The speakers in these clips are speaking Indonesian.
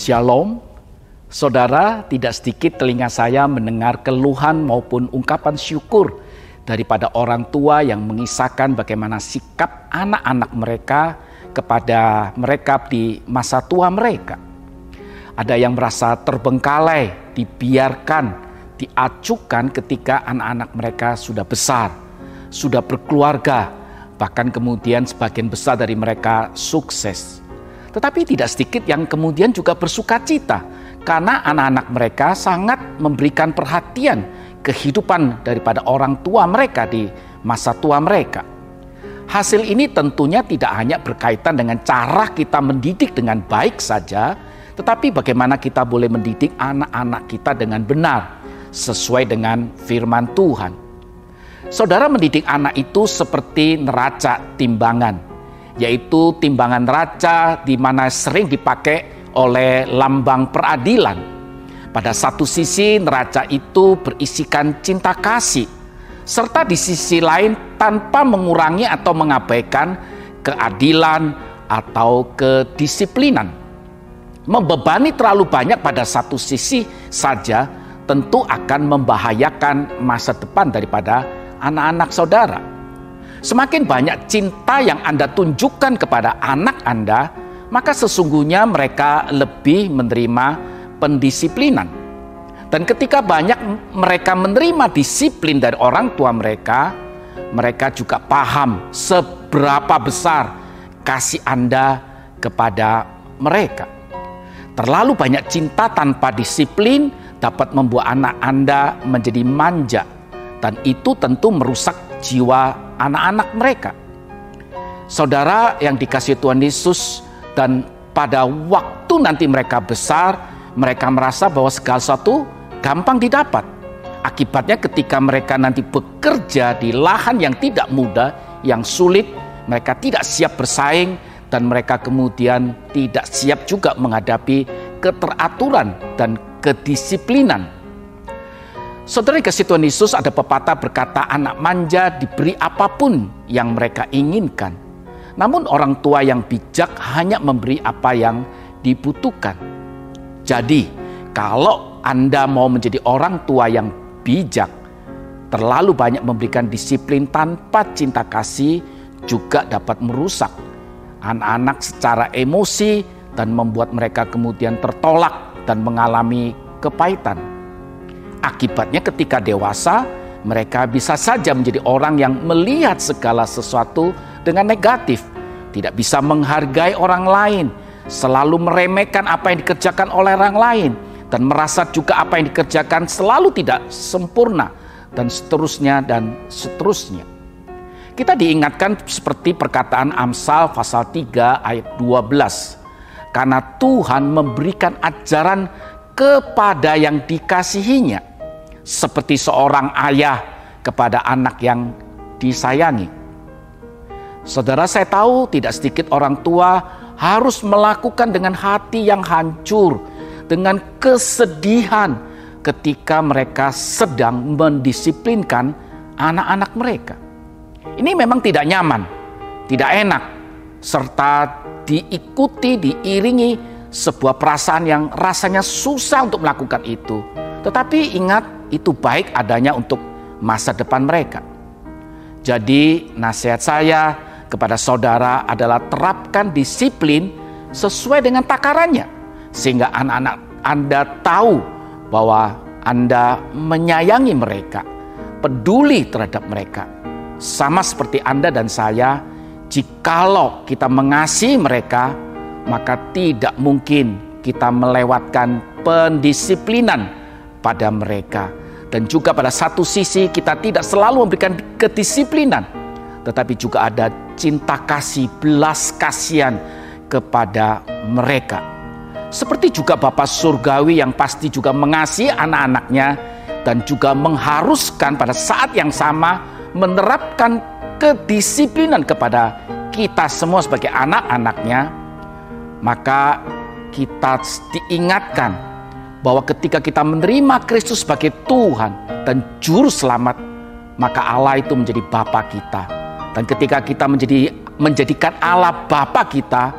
Shalom, saudara. Tidak sedikit telinga saya mendengar keluhan maupun ungkapan syukur daripada orang tua yang mengisahkan bagaimana sikap anak-anak mereka kepada mereka di masa tua mereka. Ada yang merasa terbengkalai, dibiarkan, diacukan ketika anak-anak mereka sudah besar, sudah berkeluarga, bahkan kemudian sebagian besar dari mereka sukses. Tetapi tidak sedikit yang kemudian juga bersuka cita karena anak-anak mereka sangat memberikan perhatian kehidupan daripada orang tua mereka di masa tua mereka. Hasil ini tentunya tidak hanya berkaitan dengan cara kita mendidik dengan baik saja, tetapi bagaimana kita boleh mendidik anak-anak kita dengan benar sesuai dengan firman Tuhan. Saudara mendidik anak itu seperti neraca timbangan yaitu timbangan raca di mana sering dipakai oleh lambang peradilan. Pada satu sisi neraca itu berisikan cinta kasih, serta di sisi lain tanpa mengurangi atau mengabaikan keadilan atau kedisiplinan. Membebani terlalu banyak pada satu sisi saja tentu akan membahayakan masa depan daripada anak-anak saudara. Semakin banyak cinta yang Anda tunjukkan kepada anak Anda, maka sesungguhnya mereka lebih menerima pendisiplinan. Dan ketika banyak mereka menerima disiplin dari orang tua mereka, mereka juga paham seberapa besar kasih Anda kepada mereka. Terlalu banyak cinta tanpa disiplin dapat membuat anak Anda menjadi manja, dan itu tentu merusak jiwa anak-anak mereka. Saudara yang dikasih Tuhan Yesus dan pada waktu nanti mereka besar, mereka merasa bahwa segala sesuatu gampang didapat. Akibatnya ketika mereka nanti bekerja di lahan yang tidak mudah, yang sulit, mereka tidak siap bersaing dan mereka kemudian tidak siap juga menghadapi keteraturan dan kedisiplinan Saudara kasih Tuhan Yesus ada pepatah berkata anak manja diberi apa pun yang mereka inginkan. Namun orang tua yang bijak hanya memberi apa yang dibutuhkan. Jadi kalau Anda mau menjadi orang tua yang bijak, terlalu banyak memberikan disiplin tanpa cinta kasih juga dapat merusak anak-anak secara emosi dan membuat mereka kemudian tertolak dan mengalami kepahitan. Akibatnya ketika dewasa, mereka bisa saja menjadi orang yang melihat segala sesuatu dengan negatif, tidak bisa menghargai orang lain, selalu meremehkan apa yang dikerjakan oleh orang lain, dan merasa juga apa yang dikerjakan selalu tidak sempurna, dan seterusnya, dan seterusnya. Kita diingatkan seperti perkataan Amsal pasal 3 ayat 12. Karena Tuhan memberikan ajaran kepada yang dikasihinya seperti seorang ayah kepada anak yang disayangi. Saudara, saya tahu tidak sedikit orang tua harus melakukan dengan hati yang hancur, dengan kesedihan ketika mereka sedang mendisiplinkan anak-anak mereka. Ini memang tidak nyaman, tidak enak, serta diikuti, diiringi sebuah perasaan yang rasanya susah untuk melakukan itu. Tetapi ingat, itu baik adanya untuk masa depan mereka. Jadi, nasihat saya kepada saudara adalah terapkan disiplin sesuai dengan takarannya, sehingga anak-anak Anda tahu bahwa Anda menyayangi mereka, peduli terhadap mereka, sama seperti Anda dan saya. Jikalau kita mengasihi mereka, maka tidak mungkin kita melewatkan pendisiplinan pada mereka dan juga pada satu sisi kita tidak selalu memberikan kedisiplinan, tetapi juga ada cinta kasih, belas kasihan kepada mereka. Seperti juga Bapak Surgawi yang pasti juga mengasihi anak-anaknya dan juga mengharuskan pada saat yang sama menerapkan kedisiplinan kepada kita semua sebagai anak-anaknya, maka kita diingatkan bahwa ketika kita menerima Kristus sebagai Tuhan dan Juru Selamat, maka Allah itu menjadi Bapa kita. Dan ketika kita menjadi menjadikan Allah Bapa kita,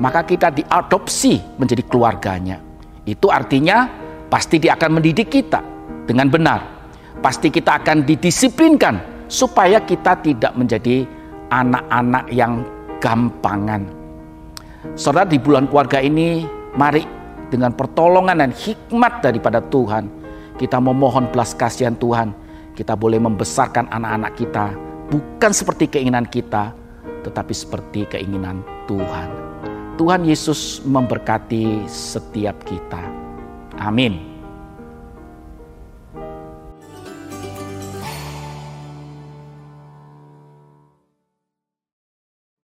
maka kita diadopsi menjadi keluarganya. Itu artinya pasti dia akan mendidik kita dengan benar. Pasti kita akan didisiplinkan supaya kita tidak menjadi anak-anak yang gampangan. Saudara di bulan keluarga ini mari dengan pertolongan dan hikmat daripada Tuhan kita memohon belas kasihan Tuhan kita boleh membesarkan anak-anak kita bukan seperti keinginan kita tetapi seperti keinginan Tuhan. Tuhan Yesus memberkati setiap kita. Amin.